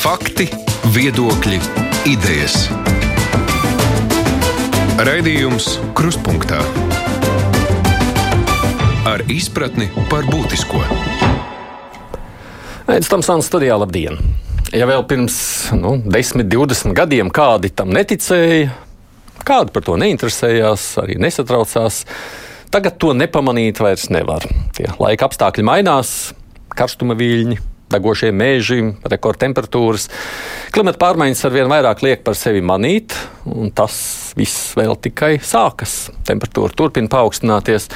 Fakti, viedokļi, idejas. Raidījums Kruspunkta ar izpratni par būtisko. Aizsmeļamies Tamsānas studijā, labdien! Ja vēl pirms nu, 10, 20 gadiem kādi tam neticēja, kādi par to neinteresējās, arī nesatraucās, tagad to nepamanīt vairs nevar. Tie laika apstākļi mainās, karstuma viļņi, degošie meži, rekordtemperatūras. Klimata pārmaiņas ar vien vairāk liek par sevi manīt, un tas viss vēl tikai sākas. Temperatūra turpina paaugstināties,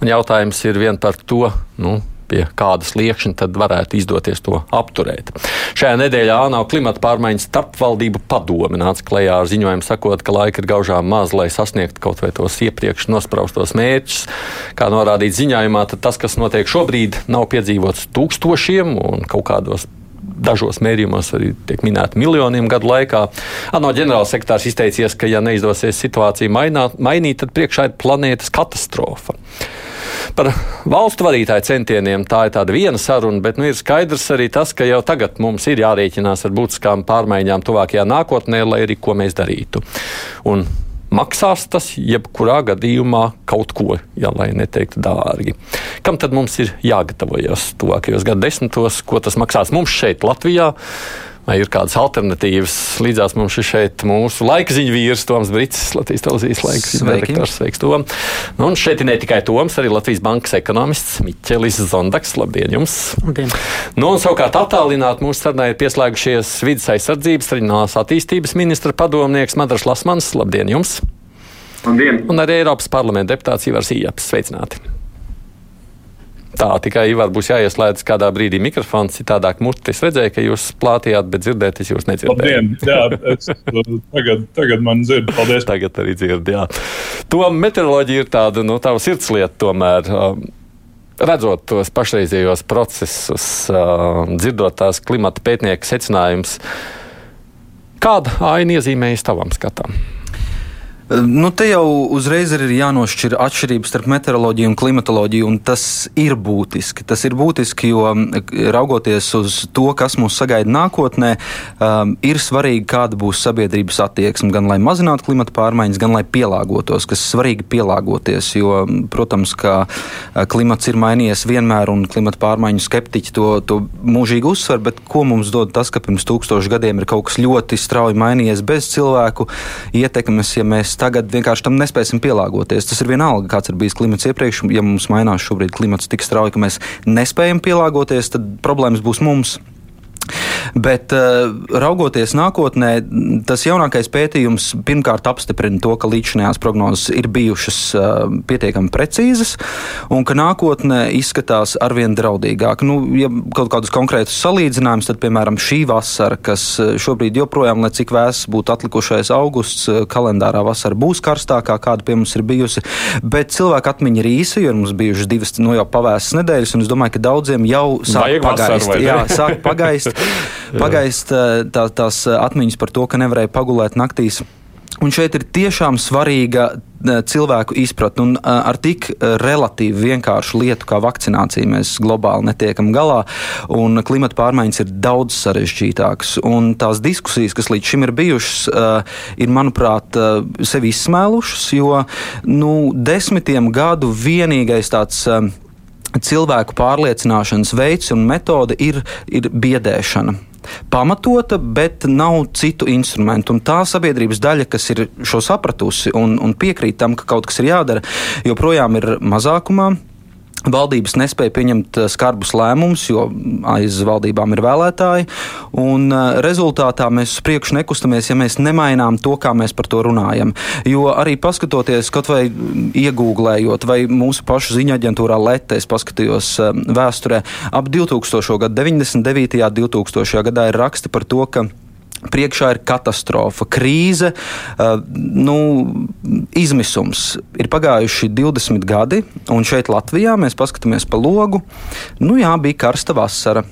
un jautājums ir vien par to, nu, pie kādas liekšņa tad varētu izdoties to apturēt. Šajā nedēļā ANO klimata pārmaiņas starpvaldību padome nāca klajā ar ziņojumu, sakot, ka laika ir gaužām maz, lai sasniegtu kaut vai tos iepriekš nospraustos mērķus. Kā norādīts ziņojumā, tas, kas notiek šobrīd, nav piedzīvots tūkstošiem un kaut kādos dažos mērījumos arī tiek minēti miljoniem gadu laikā. ANO ģenerālsekretārs izteicies, ka, ja neizdosies situāciju maināt, mainīt, tad priekšā ir planētas katastrofa. Par valstu vadītāju centieniem tā ir tāda viena saruna, bet nu, ir skaidrs arī tas, ka jau tagad mums ir jārēķinās ar būtiskām pārmaiņām tuvākajā nākotnē, lai arī ko mēs darītu. Un maksās tas jebkurā gadījumā kaut ko, ja lai neteiktu dārgi. Kam tad mums ir jāgatavojas tuvākajos desmitos, ko tas maksās mums šeit, Latvijā? Vai ir kādas alternatīvas. Līdzās mums ir šeit mūsu laikziņu vīrs, Toms Brits, Latvijas televīzijas laikziņu direktors. Sveiks, Tom! Nu, un šeit ir ne tikai Toms, arī Latvijas bankas ekonomists Miķelis Zondaks. Labdien jums! Labdien! Nu, un savukārt attālināt mūsu sarunai ir pieslēgušies vidas aizsardzības, reģionālās attīstības ministra padomnieks Madars Lasmans. Labdien jums! Labdien! Un arī Eiropas parlamenta deputāts Ivars Ījaps. Sveicināti! Tā tikai var būs jāieslēdz kādā brīdī mikrofons, citādāk murti. Es redzēju, ka jūs plātījāt, bet dzirdēt, es jūs nedzirdēju. Labdien, jā, es, tagad, tagad man dzird, paldies. Tagad arī dzird, jā. To meteoroloģija ir tāda, nu, tava sirdslieta tomēr. Um, redzot tos pašreizējos procesus, um, dzirdot tās klimata pētnieku secinājumus, kāda aina iezīmējas tavam skatam? Nu, te jau uzreiz ir jānošķir atšķirības starp meteoroloģiju un klimatoloģiju, un tas ir būtiski. Tas ir būtiski, jo raugoties uz to, kas mūs sagaida nākotnē, um, ir svarīgi, kāda būs sabiedrības attieksme, gan lai mazinātu klimata pārmaiņas, gan lai pielāgotos, kas svarīgi pielāgoties, jo, protams, ka klimats ir mainījies vienmēr, un klimata pārmaiņu skeptiķi to, to mūžīgi uzsver, bet ko mums dod tas, ka pirms tūkstošu gadiem ir kaut kas ļoti strauji mainījies bez cilvēku ietekmes, ja mēs mēs tagad vienkārši tam nespēsim pielāgoties. Tas ir vienalga, kāds ir bijis klimats iepriekš. Ja mums mainās šobrīd klimats tik strauji, ka mēs nespējam pielāgoties, tad problēmas būs mums. Bet uh, raugoties nākotnē, tas jaunākais pētījums pirmkārt apstiprina to, ka līdzinājās prognozes ir bijušas uh, pietiekami precīzas un ka nākotnē izskatās arvien draudīgāk. Nu, ja kaut kādus konkrētus salīdzinājumus, tad, piemēram, šī vasara, kas uh, šobrīd joprojām, lai cik vēss būtu atlikušais augusts, kalendārā vasara būs karstākā, kāda pie mums ir bijusi, bet cilvēku atmiņa ir īsa, jo mums bijušas divas no nu, jau pavēstas nedēļas, un es domāju, ka daudziem jau sāk Vajag pagaist. Vasar, jā, sāk pagaist. pagaist tā, tās atmiņas par to, ka nevarēja pagulēt naktīs. Un šeit ir tiešām svarīga cilvēku izpratne. Un ar tik relatīvi vienkāršu lietu kā vakcinācija mēs globāli netiekam galā, un klimata pārmaiņas ir daudz sarežģītākas. Un tās diskusijas, kas līdz šim ir bijušas, ir, manuprāt, sevi izsmēlušas, jo nu, desmitiem gadu vienīgais tāds cilvēku pārliecināšanas veids un metode ir, ir biedēšana pamatota, bet nav citu instrumentu. Un tā sabiedrības daļa, kas ir šo sapratusi un, un piekrīt tam, ka kaut kas ir jādara, joprojām ir mazākumā. Valdības nespēja pieņemt eh, skarbus lēmumus, jo aiz valdībām ir vēlētāji. Un, uh, rezultātā mēs uz priekšu nekustamies, ja mēs nemainām to, kā mēs par to runājam. Jo arī paskatoties, kaut vai iegūglējot, vai mūsu pašu ziņu aģentūrā es paskatījos uh, vēsturē, ap 2000. gadu, 99. un 2000. gadā ir raksti par to, ka Priekšā ir katastrofa, krīze, uh, nu, izmisums. Ir pagājuši 20 gadi, un šeit Latvijā mēs paskatāmies pa logu. Nu, jā, bija karsta vasara.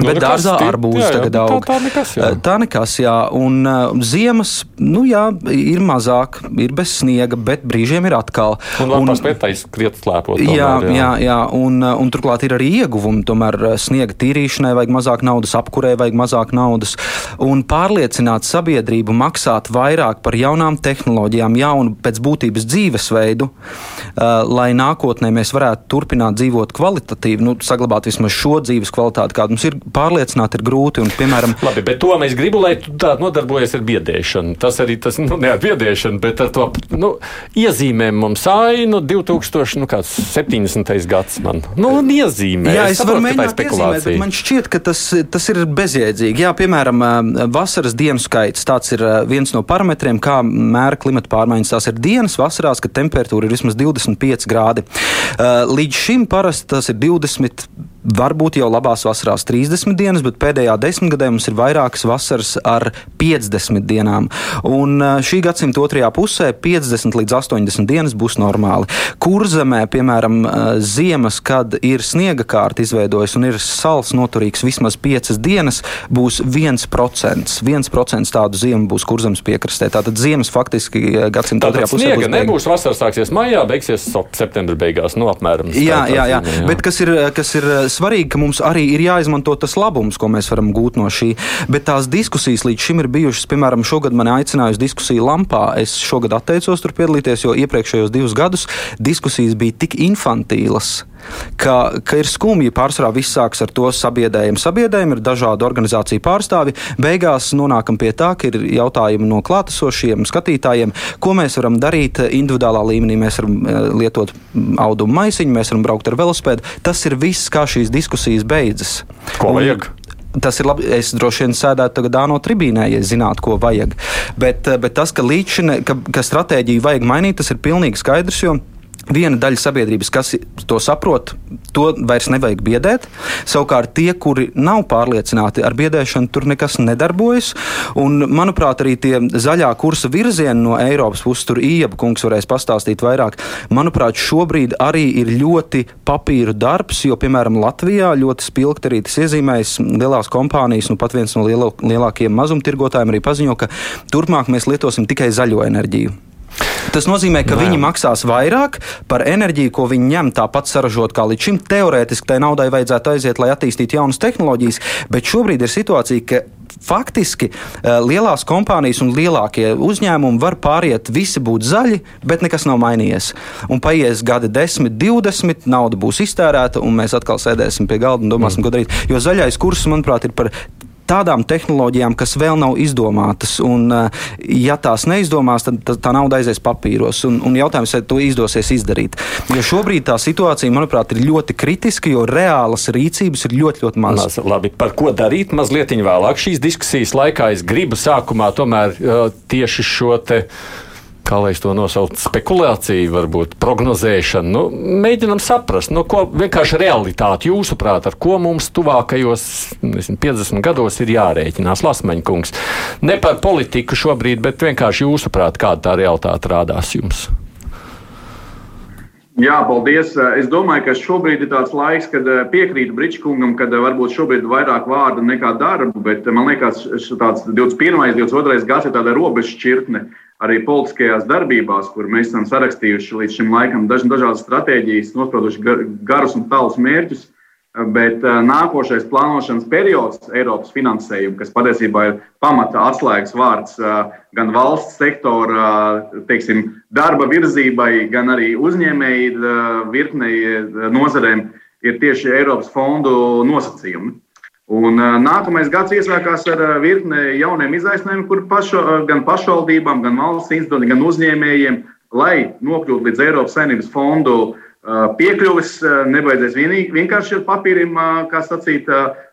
Nu, Bet dārzā arbūzi jā, jā, tagad tā- aug. tā nekas, jā. Tā nekas, jā. Un uh, ziemas, nu jā, ir mazāk, ir bez sniega, bet brīžiem ir atkal. Un var paspēt aizskriet slēpot. Jā, tomēr, jā, jā. Un, uh, un turklāt ir arī ieguvumi. Tomēr sniega tīrīšanai vajag mazāk naudas, apkurē vajag mazāk naudas. Un pārliecināt sabiedrību maksāt vairāk par jaunām tehnoloģijām, jaunu pēc būtības dzīvesveidu, uh, lai nākotnē mēs varētu turpināt dzīvot kvalitatīvi, nu, saglabāt vismaz šo dzīves kvalitāti, kāda mums ir, pārliecināt ir grūti. Un, piemēram, Labi, bet to mēs gribam, lai tu tā nodarbojies ar biedēšanu. Tas arī tas, nu, ne ar biedēšanu, bet ar to nu, iezīmēm mums ainu 2070. gads man. Nu, un iezīmē. Jā, es, es varu mēģināt iezīmēt, bet man šķiet, ka tas, tas ir bezjēdzīgi. Jā, piemēram, ā, vasaras dienu skaits. Tas ir ā, viens no parametriem, kā mēra klimata pārmaiņas. Tās ir dienas vasarās, kad temperatūra ir vismaz 25 grādi. Ā, Līdz šim parasti tas ir 20. Varbūt jau labās vasarās 30 dienas, bet pēdējā desmitgadē mums ir vairākas vasaras ar 50 dienām. Un ā, šī gadsimta otrajā pusē 50 līdz 80 dienas būs normāli. Kurzemē, piemēram, ā, ziemas, kad ir sniega kārta izveidojusies un ir sals noturīgs vismaz 5 dienas, būs 1%. 1% tādu ziemu būs kurzemes piekrastē. Tātad ziemas faktiski ā, gadsimta otrajā pusē sniega būs nebūs. Vasara sāksies maijā, beigsies septembra beigās. Nu, apmēram. Jā, jā, jā. tā- Bet kas ir, kas ir svarīgi, ka mums arī ir jāizmanto tas labums, ko mēs varam gūt no šī. Bet tās diskusijas līdz šim ir bijušas, piemēram, šogad mani aicināja uz diskusiju lampā. Es šogad atteicos tur piedalīties, jo iepriekšējos divus gadus diskusijas bija tik infantīlas. Ka, ka ir skumji pārsvarā viss sākas ar to sabiedrējumu. Sabiedrējumu ir dažādu organizāciju pārstāvi. Beigās nonākam pie tā, ka ir jautājumi no klātesošiem skatītājiem, ko mēs varam darīt individuālā līmenī. Mēs varam eh, lietot audumu maisiņu, mēs varam braukt ar velospēdu. Tas ir viss, kā šīs diskusijas beidzas. Ko Un- vajag? Tas ir labi. Es droši vien sēdētu tagad Dāno tribīnē, ja zinātu, ko vajag. Bet, eh, bet tas, ka līdz šim, ka, ka stratēģiju vajag mainīt, tas ir pilnīgi skaidrs. Jo Viena daļa sabiedrības, kas to saprot, to vairs nevajag biedēt. Savukārt tie, kuri nav pārliecināti ar biedēšanu, tur nekas nedarbojas. Un, manuprāt, arī tie zaļā kursa virzieni no Eiropas puses, tur Ieba kungs varēs pastāstīt vairāk. Manuprāt, šobrīd arī ir ļoti papīru darbs, jo, piemēram, Latvijā ļoti spilgti arī tas iezīmējas lielās kompānijas, nu pat viens no lielo, lielākajiem mazumtirgotājiem arī paziņo, ka turpmāk mēs lietosim tikai zaļo enerģiju. Tas nozīmē, ka Nē. viņi maksās vairāk par enerģiju, ko viņi ņem tāpat saražot kā līdz šim. Teorētiski tai naudai vajadzētu aiziet, lai attīstītu jaunas tehnoloģijas, bet šobrīd ir situācija, ka faktiski eh, lielās kompānijas un lielākie uzņēmumi var pāriet, visi būt zaļi, bet nekas nav mainījies. Un paies gadi 10, 20, nauda būs iztērēta, un mēs atkal sēdēsim pie galda un domāsim, mm. ko darīt. Jo zaļais kurs, manuprāt, ir par tādām tehnoloģijām, kas vēl nav izdomātas. Un, eh, ja tās neizdomās, tad tā, nauda aizies papīros. Un, un jautājums, vai to izdosies izdarīt. Jo šobrīd tā situācija, manuprāt, ir ļoti kritiska, jo reālas rīcības ir ļoti, ļoti maz. Maz, labi, par ko darīt mazliet vēlāk šīs diskusijas laikā. Es gribu sākumā tomēr uh, tieši šo te. Kā lai to nosaucu? Spekulācija, varbūt prognozēšana. Nu, mēģinam saprast, nu, ko vienkārši realitāte, jūsuprāt, ar ko mums tuvākajos nezinu, 50 gados ir jārēķinās. Lasmaņkungs, ne par politiku šobrīd, bet vienkārši jūsuprāt, kāda tā realitāte rādās jums. Jā, paldies. Es domāju, ka šobrīd ir tāds laiks, kad eh, piekrītu Brīsīkungam, ka eh, varbūt šobrīd ir vairāk vārdu nekā darbu, bet eh, man liekas, tāds 21. un 22. gads ir tāda robežšķirtne arī politiskajās darbībās, kur mēs esam sarakstījuši līdz šim laikam daž, dažādas stratēģijas, nosprauduši gar, garus un tālus mērķus. Bet nākošais plānošanas periods Eiropas finansējumu, kas patiesībā ir pamata atslēgas vārds gan valsts sektora teiksim, darba virzībai, gan arī uzņēmēju virknei nozarēm, ir tieši Eiropas fondu nosacījumi. Un nākamais gads iesākās ar virkni jauniem izaicinājumiem, kur pašo, gan pašvaldībām, gan valsts institūtiem, gan uzņēmējiem, lai nokļūtu līdz Eiropas saimnības fondu piekļuvis, nebaidzēs vienīgi, vienkārši ar papīriem, kā sacīt,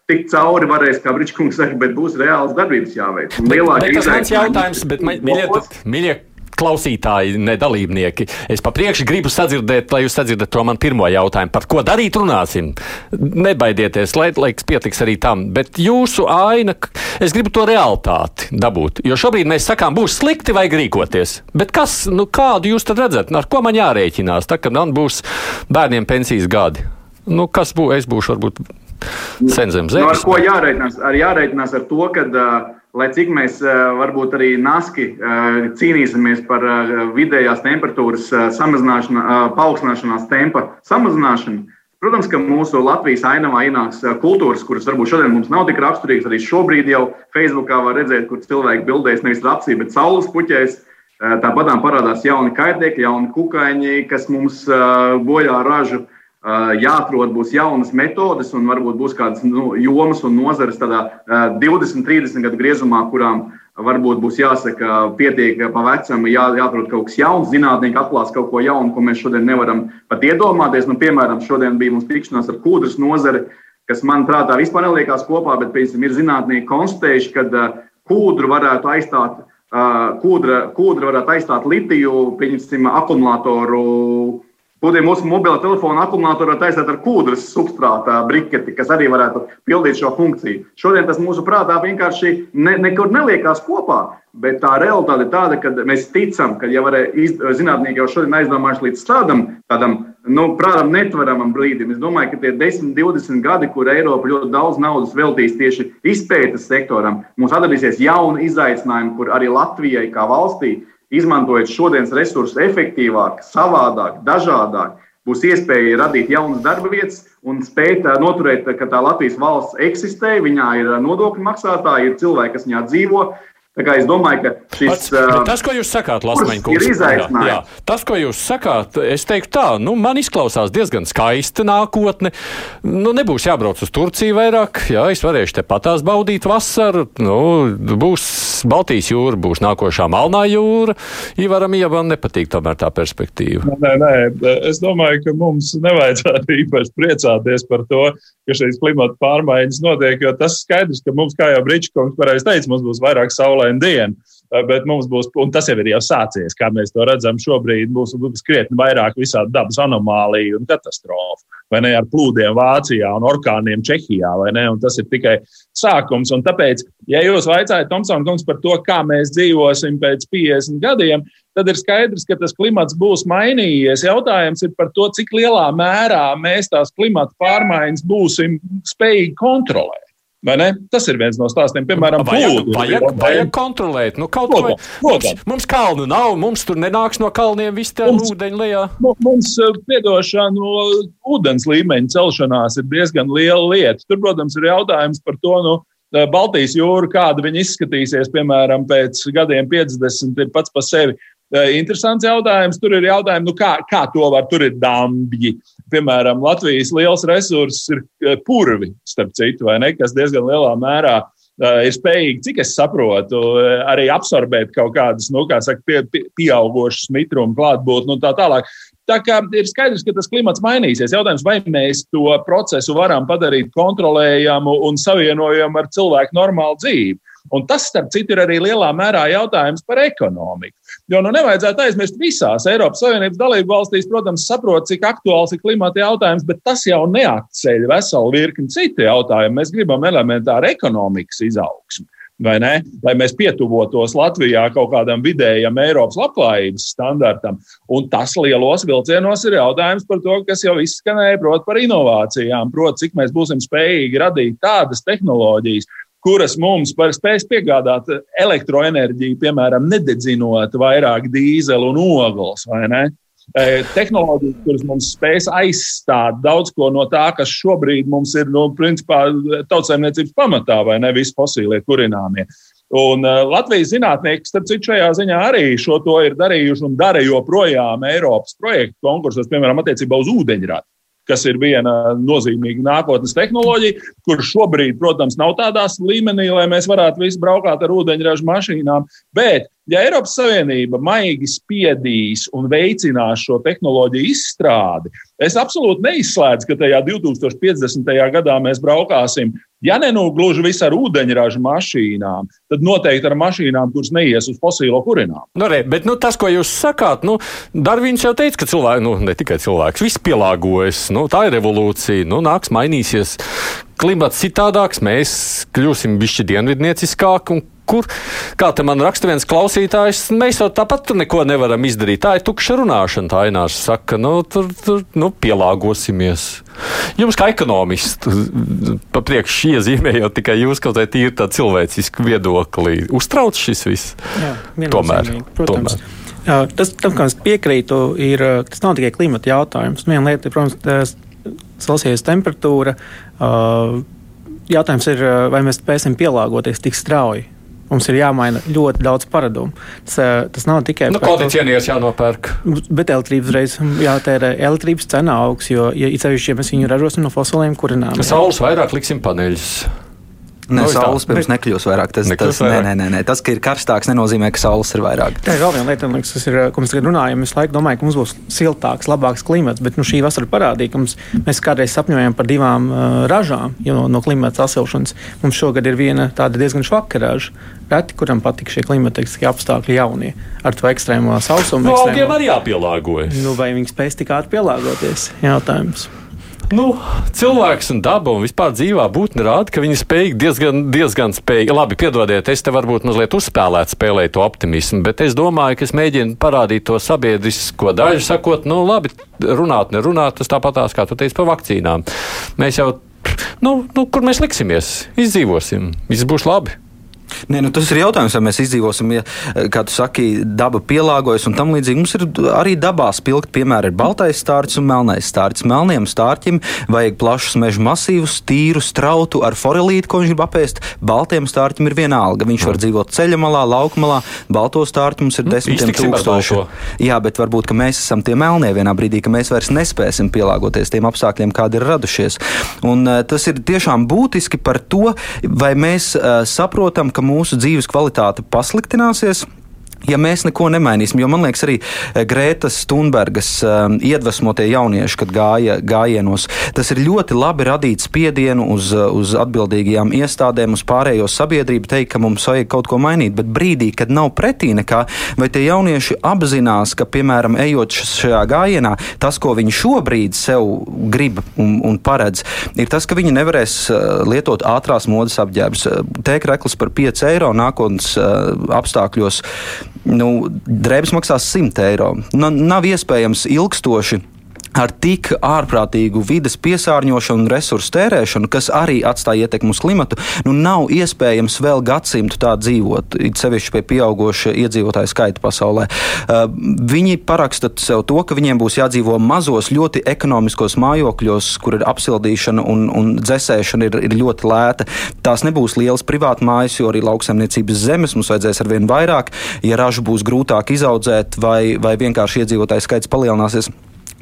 tikt cauri varēs, kā Brīskungs saka, bet būs reāls darbības jāveic. Bet, bet tas mans jautājums, bet, mīļie, mīļie klausītāji, ne dalībnieki. Es pa priekšu gribu sadzirdēt, lai jūs sadzirdat to man pirmo jautājumu. Par ko darīt, runāsim. Nebaidieties, lai laiks pietiks arī tam. Bet jūsu aina, es gribu to realitāti dabūt. Jo šobrīd mēs sakām, būs slikti vai rīkoties. Bet kas, nu kādu jūs tad redzat? Ar ko man jārēķinās? Tā, kad man būs bērniem pensijas gadi. Nu, kas būs? Es būšu varbūt sen zem zemes. Nu, ar ko jārēķinās? Ar jārēķinās ar to, ka, uh, lai cik mēs uh, varbūt arī naski uh, cīnīsimies par uh, vidējās temperatūras uh, samazināšanu, uh, paaugstināšanās tempa samazināšanu, protams, ka mūsu Latvijas ainavā ienāks uh, kultūras, kuras varbūt šodien mums nav tik raksturīgas. Arī šobrīd jau Facebookā var redzēt, kur cilvēki bildēs nevis rapsī, bet saules puķēs. Tāpat parādās jauni kaitēkļi, jauni kukaiņi, kas mums bojā ražu. Jāatrod būs jaunas metodes, un varbūt būs kādas nu, jomas un nozares tādā 20, 30 gadu griezumā, kurām varbūt būs jāsaka, pietiek pa vecam, jā, jāatrod kaut kas jauns, zinātnieki atklās kaut ko jaunu, ko mēs šodien nevaram pat iedomāties. Nu, piemēram, šodien bija mums tikšanās ar kūdras nozari, kas man prātā vispār neliekās kopā, bet piemēram, ir zinātnieki konstatējuši, ka kūdru varētu aizstāt kūdra, kūdra varētu aizstāt litiju, pieņemsim, akumulātoru. Kūdiem mūsu mobilā telefona akumulātoru var aizstāt ar kūdras substrāta briketi, kas arī varētu pildīt šo funkciju. Šodien tas mūsu prātā vienkārši ne, nekur neliekās kopā. Bet tā realitāte ir tāda, ka mēs ticam, ka ja iz, zinātnieki jau šodien aizdomājuši līdz tādam, tādam nu, prātam netveramam brīdim. Es domāju, ka tie 10, 20 gadi, kur Eiropa ļoti daudz naudas veltīs tieši izpētes sektoram, mums atradīsies jauni izaicinājumi, kur arī Latvijai kā valstī, izmantojot šodienas resursus efektīvāk, savādāk, dažādāk, būs iespēja radīt jaunas darba vietas un spēt noturēt, ka tā Latvijas valsts eksistē, viņā ir nodokļu maksātāji, ir cilvēki, kas viņā dzīvo. Es domāju, ka šis Pats, tas, ko jūs sakāt, Lasmaņa kungs, ir izaicinājums. Jā, jā, tas, ko jūs sakāt, es teiktu tā, nu, man izklausās diezgan skaista nākotne. Nu, nebūs jābrauc uz Turciju vairāk, jā, es varēšu te patās baudīt vasaru. Nu, būs Baltijas jūra, būs nākošā Melnā jūra. Ivaram Ievam nepatīk tomēr tā perspektīva. Nē, nē, es domāju, ka mums nevajadzētu īpaši priecāties par to, ka šīs klimata pārmaiņas notiek, jo tas skaidrs, ka mums, kā jau Bričkungs pareizi teica, mums būs vairāk saulaina diena. Eh, bet mums būs, un tas jau ir jau sācies, kā mēs to redzam šobrīd, būs, būs krietni vairāk visādi dabas anomāliju un katastrofu. Vai ne ar plūdiem Vācijā un orkāniem Čehijā, vai ne? Un tas ir tikai sākums. Un tāpēc, ja jūs vaicājat Tomsona kungs par to, kā mēs dzīvosim pēc 50 gadiem, tad ir skaidrs, ka tas klimats būs mainījies. Jautājums ir par to, cik lielā mērā mēs tās klimata pārmaiņas būsim spējīgi kontrolēt. Tas ir viens no stāstiem, piemēram, vajag, plūdi, vajag, vajag kontrolēt. Nu, kaut ko mums, mums kalnu nav, mums tur nenāks no kalniem viss tā ūdeņa lejā. Mums, eh, piedošana, no ūdens līmeņa celšanās ir diezgan liela lieta. Tur, protams, ir jautājums par to, nu, eh, Baltijas jūra, kāda viņa izskatīsies, piemēram, pēc gadiem 50, ir pats par sevi Interesants jautājums. Tur ir jautājums, nu kā, kā to var. Tur ir dambļi. Piemēram, Latvijas liels resurss ir purvi, starp citu, ne? Kas diezgan lielā mērā ir spējīgi, cik es saprotu, arī absorbēt kaut kādas, nu, kā saka, pie, pie, pieaugušas mitrumu klātbūtni un tā tālāk. Tā kā ir skaidrs, ka tas klimats mainīsies. Jautājums, vai mēs to procesu varam padarīt kontrolējamu un savienojamu ar cilvēku normālu dzīvi. Un tas, starp citu, ir arī lielā mērā jautājums par ekonomiku. Jo nu nevajadzētu aizmirst visās Eiropas Savienības dalību valstīs, protams, saprot, cik aktuāls ir klimata jautājums, bet tas jau neatceļ veselu virkni citu jautājumu. Mēs gribam elementāru ekonomikas izaugsmu. Lai mēs pietuvotos Latvijā kaut kādam vidējam Eiropas labklājības standartam. Un tas lielos vilcienos ir jautājums par to, kas jau izskanēja, proti, par inovācijām, proti, cik mēs būsim spējīgi radīt tādas tehnoloģijas, kuras mums spēs piegādāt elektroenerģiju, piemēram, nededzinot vairāk dīzeļu un ogles. E, tehnoloģijas, kuras mums spēs aizstāt daudz ko no tā, kas šobrīd mums ir nu, principā, tautsēmniecības pamatā, vai ne visi fosīlie kurināmie. Un uh, Latvijas zinātnieki, starp citu, šajā ziņā arī šo to ir darījuši un dara joprojām Eiropas projektu konkursos, piemēram, attiecībā uz ūdeņradi kas ir viena nozīmīga nākotnes tehnoloģija, kur šobrīd, protams, nav tādā līmenī, lai mēs varētu visi braukāt ar ūdeņraža mašīnām. Bet, ja Eiropas Savienība maigi spiedīs un veicinās šo tehnoloģiju izstrādi, es absolūti neizslēdzu, ka tajā 2050. gadā mēs braukāsim Ja ne nu gluži viss ar ūdeņraža mašīnām, tad noteikti ar mašīnām, kuras neies uz fosilo kurināmu. Nu, re, bet nu, tas, ko jūs sakāt, nu, Darvins jau teica, ka cilvēki, nu, ne tikai cilvēks, viss pielāgojas. Nu, tā ir revolūcija, nu, nāks mainīsies. Klimats citādāks, mēs kļūsim bišķi dienvidnieciskāki kur, kā te man raksta viens klausītājs, mēs jau tāpat neko nevaram izdarīt. Tā ir tukša runāšana, tā Ainārs saka, nu, tur, tur nu, pielāgosimies. Jums, kā ekonomistam, papriekš iezīmējot tikai jūs kaut kādā tīri tā cilvēcisku viedokli, uztrauc šis viss? Jā, tomēr. Protams. Tomēr. Tas, tam, kam es piekrītu, ir, tas nav tikai klimata jautājums. Viena lieta ir, protams, Celsijas temperatūra. Jautājums ir, vai mēs spēsim pielāgoties tik strauji. Mums ir jāmaina ļoti daudz paradumu. Tas, tas nav tikai nu, kondicioniers jānopērk. Bet elektrības reiz jātērē. Elektrības cena augs, jo, ja, ja mēs viņu ražosim no fosiliem kurināmiem. Saules vairāk liksim paneļus. Nē, no, saules pirms bet... nekļūs vairāk. Tas, nekļūs tas, vairāk. Nē, nē, nē, tas, ka ir karstāks, nenozīmē, ka saules ir vairāk. Tā ir vēl viena lieta, liekas, kas ir, ko mēs tagad runājam. Es laiku domāju, ka mums būs siltāks, labāks klimats, bet nu, šī vasara parādīja, ka mums, mēs kādreiz sapņojam par divām uh, ražām no, no klimata sasilšanas. Mums šogad ir viena tāda diezgan švaka raža. Reti, kuram patīk šie klimatiskie apstākļi jaunie, ar to ekstrēmo sausumu. No augiem arī jāpielāgojas. Nu, vai viņi spēs tik ātri pielāgoties? Jautājums. Nu, cilvēks un daba un vispār dzīvā būtne rāda, ka viņi spēj diezgan, diezgan spēj. Labi, piedodiet, es te varbūt mazliet uzspēlēt, spēlēju to optimismu, bet es domāju, ka es mēģinu parādīt to sabiedrisko daļu, sakot, nu, labi, runāt, nerunāt, tas tāpatās, kā tu teici par vakcīnām. Mēs jau, nu, nu kur mēs liksimies, izdzīvosim, viss būs labi. Nē, nu, tas ir jautājums, vai mēs izdzīvosim, ja, kā tu saki, daba pielāgojas un tam līdzīgi. Mums ir arī dabā spilgt, piemēram, ir baltais stārķis un melnais stārķis. Melniem stārķim vajag plašus meža masīvus, tīru strautu ar forelīti, ko viņš grib apēst. Baltiem stārķim ir viena alga. Viņš var dzīvot ceļa malā, lauka malā. Balto stārķi mums ir nu, desmitiem tūkstoši. Jā, bet varbūt mēs esam tie melnie vienā brīdī, ka mēs vairs nespēsim pielāgoties tiem apstākļiem, kādi ir radušies. Un, uh, tas ir tiešām būtiski par to, vai mēs uh, saprotam, ka mūsu dzīves kvalitāte pasliktināsies ja mēs neko nemainīsim. Jo man liekas, arī eh, Grētas Thunbergas um, iedvesmotie jaunieši, kad gāja gājienos, tas ir ļoti labi radīt spiedienu uz, eh, uz atbildīgajām iestādēm, uz pārējo sabiedrību, teikt, ka mums vajag kaut ko mainīt. Bet brīdī, kad nav pretī nekā, vai tie jaunieši apzinās, ka, piemēram, ejot šajā gājienā, tas, ko viņi šobrīd sev grib un, un paredz, ir tas, ka viņi nevarēs lietot ātrās modes apģērbus. Tēkreklis par 5 eiro nākotnes apstākļos nu, drēbes maksās 100 eiro. Nu, nav iespējams ilgstoši ar tik ārprātīgu vidas piesārņošanu un resursu tērēšanu, kas arī atstāja ietekmi uz klimatu, nu nav iespējams vēl gadsimtu tā dzīvot, it sevišķi pie pieauguša iedzīvotāju skaita pasaulē. Uh, viņi paraksta sev to, ka viņiem būs jādzīvo mazos, ļoti ekonomiskos mājokļos, kur ir apsildīšana un, un dzēsēšana ir, ir ļoti lēta. Tās nebūs lielas privātas mājas, jo arī lauksaimniecības zemes mums vajadzēs ar vien vairāk, ja ražu būs grūtāk izaudzēt vai, vai vienkārši iedzīvotāju skaits palielināsies.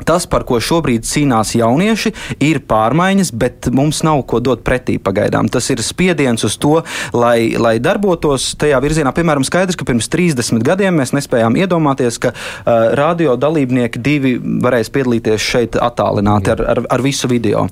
Tas, par ko šobrīd cīnās jaunieši, ir pārmaiņas, bet mums nav ko dot pretī pagaidām. Tas ir spiediens uz to, lai, lai darbotos tajā virzienā. Piemēram, skaidrs, ka pirms 30 gadiem mēs nespējām iedomāties, ka uh, radio dalībnieki divi varēs piedalīties šeit attālināti ar, ar, ar visu video.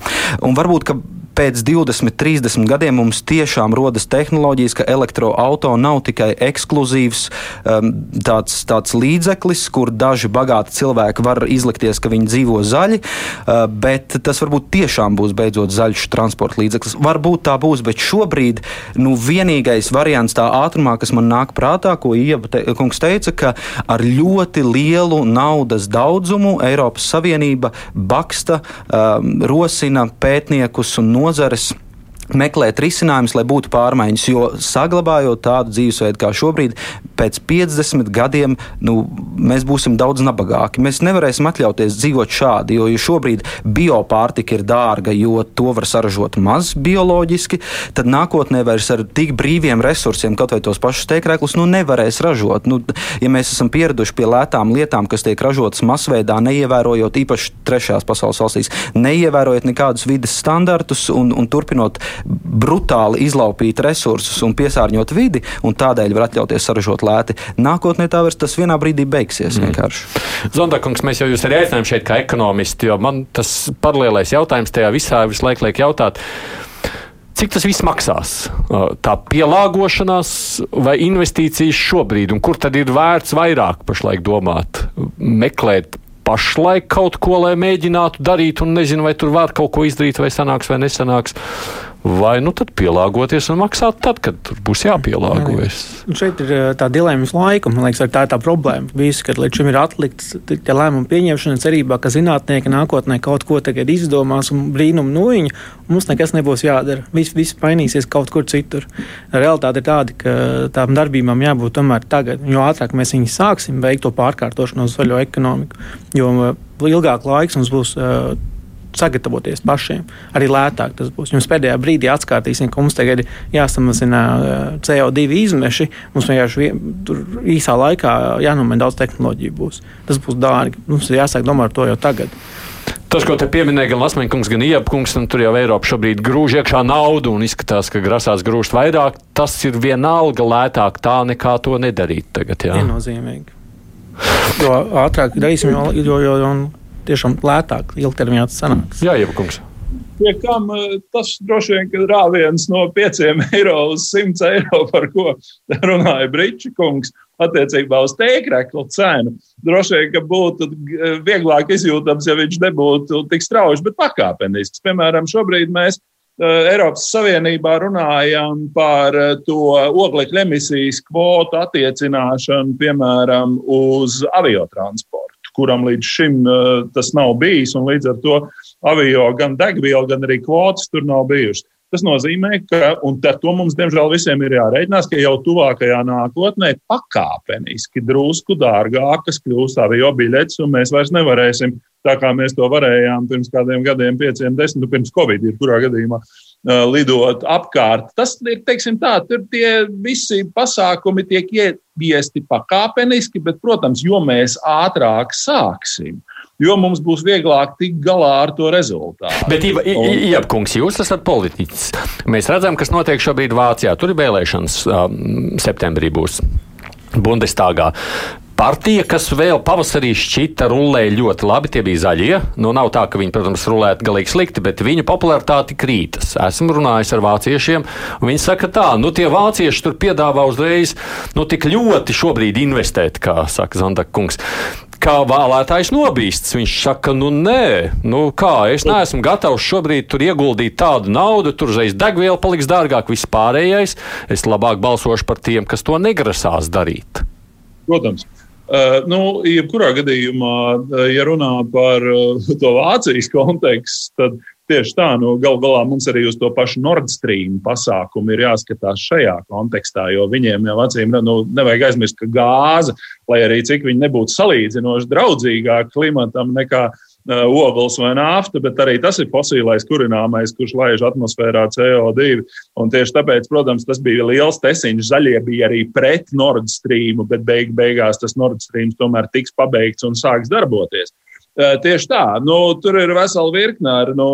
Un varbūt, ka pēc 20, 30 gadiem mums tiešām rodas tehnoloģijas, ka elektroautorāts nav tikai ekskluzīvs um, tāds, tāds līdzeklis, kur daži bagāti cilvēki var izlikties, ka viņi dzīvo zaļi, uh, bet tas varbūt tiešām būs beidzot zaļš transporta līdzeklis. Varbūt tā būs, bet šobrīd nu, vienīgais variants tā ātrumā, kas man nāk prātā, ko Ieva te, kungs teica, ka ar ļoti lielu naudas daudzumu Eiropas Savienība baksta, um, rosina pētniekus un nozares meklēt risinājumus, lai būtu pārmaiņas. Jo saglabājot tādu dzīvesveidu kā šobrīd, pēc 50 gadiem nu, mēs būsim daudz nabagāki. Mēs nevarēsim atļauties dzīvot šādi, jo ja šobrīd biopārtika ir dārga, jo to var saražot maz bioloģiski, tad nākotnē vairs ar tik brīviem resursiem, kaut vai tos pašus teikrēklus, nu nevarēs ražot. Nu, ja mēs esam pieraduši pie lētām lietām, kas tiek ražotas masveidā, neievērojot īpaši trešajās pasaules valstīs, neievērojot nekādus vidas standartus un, un turpinot brutāli izlaupīt resursus un piesārņot vidi, un tādēļ var atļauties saražot lēti. Nākotnē tā vairs tas vienā brīdī beigsies. Mm. Zondakungs, mēs jau jūs arī aicinājām šeit kā ekonomisti, jo man tas paralēlais jautājums tajā visā visu laiku liek jautāt. Cik tas viss maksās? Tā pielāgošanās vai investīcijas šobrīd, un kur tad ir vērts vairāk pašlaik domāt? Meklēt pašlaik kaut ko, lai mēģinātu darīt, un nezinu, vai tur var kaut ko izdarīt, vai sanāks vai nesanāks vai nu tad pielāgoties un maksāt tad, kad būs jāpielāgojas. Un šeit ir eh, tā dilemma laiku. Man liekas, tā ir tā problēma. Visi, kad līdz šim ir atlikts tie lēmumu pieņemšana, cerībā, ka zinātnieki nākotnē kaut ko tagad izdomās un brīnumu no viņa, mums nekas nebūs jādara. Viss, viss mainīsies kaut kur citur. Realitāte ir tāda, ka tām darbībām jābūt tomēr tagad. Jo ātrāk mēs viņus sāksim veikt to pārkārtošanu uz zaļo ekonomiku, jo eh, ilgāk laiks mums būs. Uh, sagatavoties pašiem. Arī lētāk tas būs. Jums pēdējā brīdī atskaitīsim, ka mums tagad jāsamazina eh, CO2 izmeši. Mums vienkārši īsā laikā jānomaina daudz tehnoloģiju. Būs. Tas būs dārgi. Mums ir jāsāk domāt par to jau tagad. Tas, ko te pieminēja gan Lasmeņkungs, gan Iepkungs, un tur jau Eiropa šobrīd grūž iekšā naudu un izskatās, ka grasās grūst vairāk, tas ir vienalga lētāk tā nekā to nedarīt tagad. Jā. Viennozīmīgi. Jo ātrāk darīsim, jo, jo, jo, jo tiešām lētāk ilgtermiņā tas sanāks. Jā, Jebkungs. Pie kam eh, tas droši vien ir rāviens no 5 eiro uz 100 eiro, par ko runāja Brīsīs kungs, attiecībā uz tēkrekla cenu. Droši vien, ka būtu eh, vieglāk izjūtams, ja viņš nebūtu tik strauji, bet pakāpenisks. Piemēram, šobrīd mēs eh, Eiropas Savienībā runājam par to oglekļa emisijas kvotu attiecināšanu, piemēram, uz aviotransportu kuram līdz šim uh, tas nav bijis. Līdz ar to avio gan degviela, gan arī kvotas tur nav bijušas. Tas nozīmē, ka, un to mums, diemžēl, visiem ir jārēķinās, ka jau tuvākajā nākotnē pakāpeniski drusku dārgākas kļūs avio biļetes, un mēs vairs nevarēsim, tā kā mēs to varējām pirms kādiem gadiem, pieciem, desmit, pirms Covid, ir kurā gadījumā, lidot apkārt. Tas ir, teiksim tā, tur tie visi pasākumi tiek ieviesti pakāpeniski, bet, protams, jo mēs ātrāk sāksim, jo mums būs vieglāk tikt galā ar to rezultātu. Bet, Iepkungs, jūs esat politiķis. Mēs redzam, kas notiek šobrīd Vācijā. Tur ir vēlēšanas um, septembrī būs. Bundestāgā. Partija, kas vēl pavasarī šķita rulēja ļoti labi, tie bija zaļie. Nu, nav tā, ka viņi, protams, rulētu galīgi slikti, bet viņu popularitāte krītas. Esmu runājis ar vāciešiem, un viņi saka, tā, nu, tie vācieši tur piedāvā uzreiz, nu, tik ļoti šobrīd investēt, kā saka Zandaka kungs. Kā vēlētājs nobīsts, viņš saka, nu, nē, nu, kā es neesmu gatavs šobrīd tur ieguldīt tādu naudu, tur uzreiz degviela paliks dārgāk, viss pārējais. Es labāk balsošu par tiem, kas to negrasās darīt. Protams. Uh, nu, jebkurā gadījumā, uh, ja runā par uh, to Vācijas kontekstu, tad tieši tā, nu, gal galā mums arī uz to pašu Nord Stream pasākumu ir jāskatās šajā kontekstā, jo viņiem jau acīm nu, nevajag aizmirst, ka gāze, lai arī cik viņi nebūtu salīdzinoši draudzīgāk klimatam nekā Uh, ogles vai nafta, bet arī tas ir fosilais kurināmais, kurš laiž atmosfērā CO2. Un tieši tāpēc, protams, tas bija liels tesiņš. Zaļie bija arī pret Nord Stream, bet beig beigās tas Nord Stream tomēr tiks pabeigts un sāks darboties. Uh, tieši tā, nu, tur ir vesela virkne ar nu,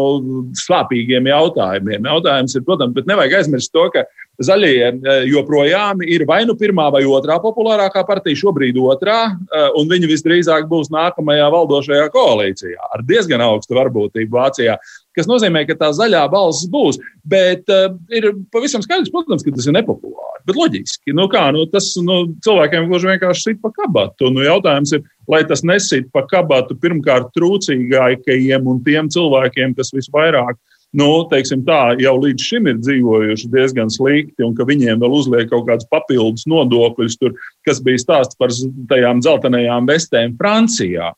slāpīgiem jautājumiem. Jautājums ir, protams, bet nevajag aizmirst to, ka Zaļie eh, joprojām ir vai nu pirmā vai otrā populārākā partija, šobrīd otrā, eh, un viņi visdrīzāk būs nākamajā valdošajā koalīcijā ar diezgan augstu varbūtību Vācijā. Tas nozīmē, ka tā zaļā balss būs. Bet uh, ir pavisam skaidrs, protams, ka tas ir nepopulāri. Bet loģiski, nu kā, nu, tas nu, cilvēkiem gluži vienkārši sit pa kabatu. Nu, jautājums ir, lai tas nesit pa kabatu pirmkārt trūcīgākajiem un tiem cilvēkiem, kas visvairāk nu, teiksim, tā, jau līdz šim ir dzīvojuši diezgan slikti, un ka viņiem vēl uzliek kaut kādus papildus nodokļus, tur, kas bija stāsts par tajām dzeltenajām vestēm Francijā.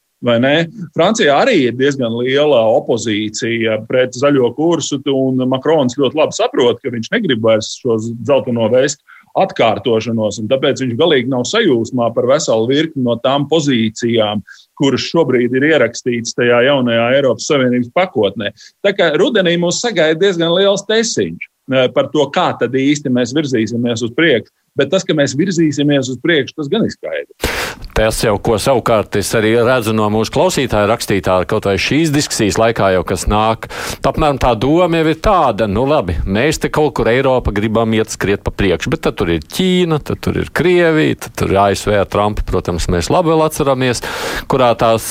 Francijā arī ir diezgan liela opozīcija pret zaļo kursu, un Makrons ļoti labi saprot, ka viņš negrib vairs šo dzelteno vestu atkārtošanos, tāpēc viņš galīgi nav sajūsmā par veselu virkni no tām pozīcijām, kuras šobrīd ir ierakstītas tajā jaunajā Eiropas Savienības pakotnē. Tā kā rudenī mūs sagaida diezgan liels tesiņš eh, par to, kā tad īsti mēs virzīsimies uz priekšu. Bet tas, ka mēs virzīsimies uz priekšu, tas gan ir skaidrs. Tas jau, ko savukārt es arī redzu no mūsu klausītāja rakstītā, kaut vai šīs diskusijas laikā, jau kas nāk, apmēram tā doma jau ir tāda, nu labi, mēs te kaut kur Eiropa gribam iet skriet pa priekšu, bet tad tur ir Ķīna, tad tur ir Krievija, tad tur ir ASV ar Trumpu, protams, mēs labi vēl atceramies, kurā tās,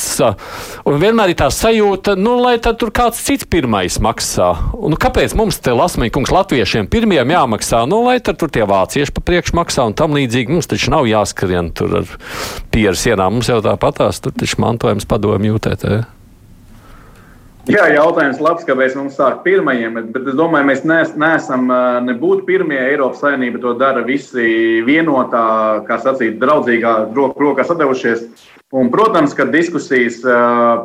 un vienmēr ir tā sajūta, nu, lai tad tur kāds cits pirmais maksā. Un kāpēc mums te lasmīgi, kungs, latviešiem pirmiem jāmaksā, nu, lai tad tur tie vācieši pa priekšu maksā un tam līdzīgi. Mums taču nav jāskrien tur ar pieru sienām. Mums jau tāpatās, tur taču mantojums padomu jūtēt. Jā, jautājums labs, kāpēc mums sāk pirmajiem, bet, es domāju, mēs nees, neesam nebūtu pirmie. Eiropas Savienība to dara visi vienotā, kā sacīt, draudzīgā roku rokā sadevušies. Un, protams, ka diskusijas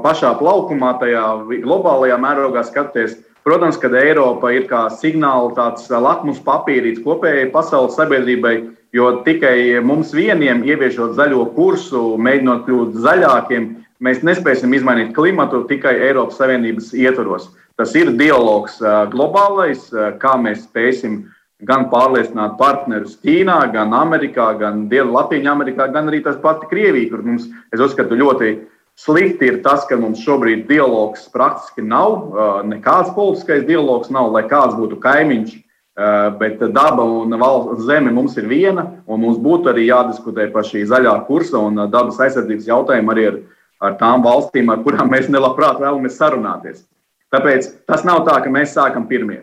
pašā plaukumā, tajā globālajā mērogā skatoties, protams, ka Eiropa ir kā signāla tāds lakmus papīrīts kopējai pasaules sabiedrībai, jo tikai mums vieniem ieviešot zaļo kursu, mēģinot kļūt zaļākiem, Mēs nespēsim izmainīt klimatu tikai Eiropas Savienības ietvaros. Tas ir dialogs globālais, kā mēs spēsim gan pārliecināt partnerus Ķīnā, gan Amerikā, gan Latvijā, Amerikā, gan arī tas pati Krievija, kur mums, es uzskatu, ļoti slikti ir tas, ka mums šobrīd dialogs praktiski nav, nekāds politiskais dialogs nav, lai kāds būtu kaimiņš. Bet daba un valsts zeme mums ir viena, un mums būtu arī jādiskutē par šī zaļā kursa un dabas aizsardzības jautājumu arī ar ar tām valstīm, ar kurām mēs nelabprāt vēlamies sarunāties. Tāpēc tas nav tā, ka mēs sākam pirmie.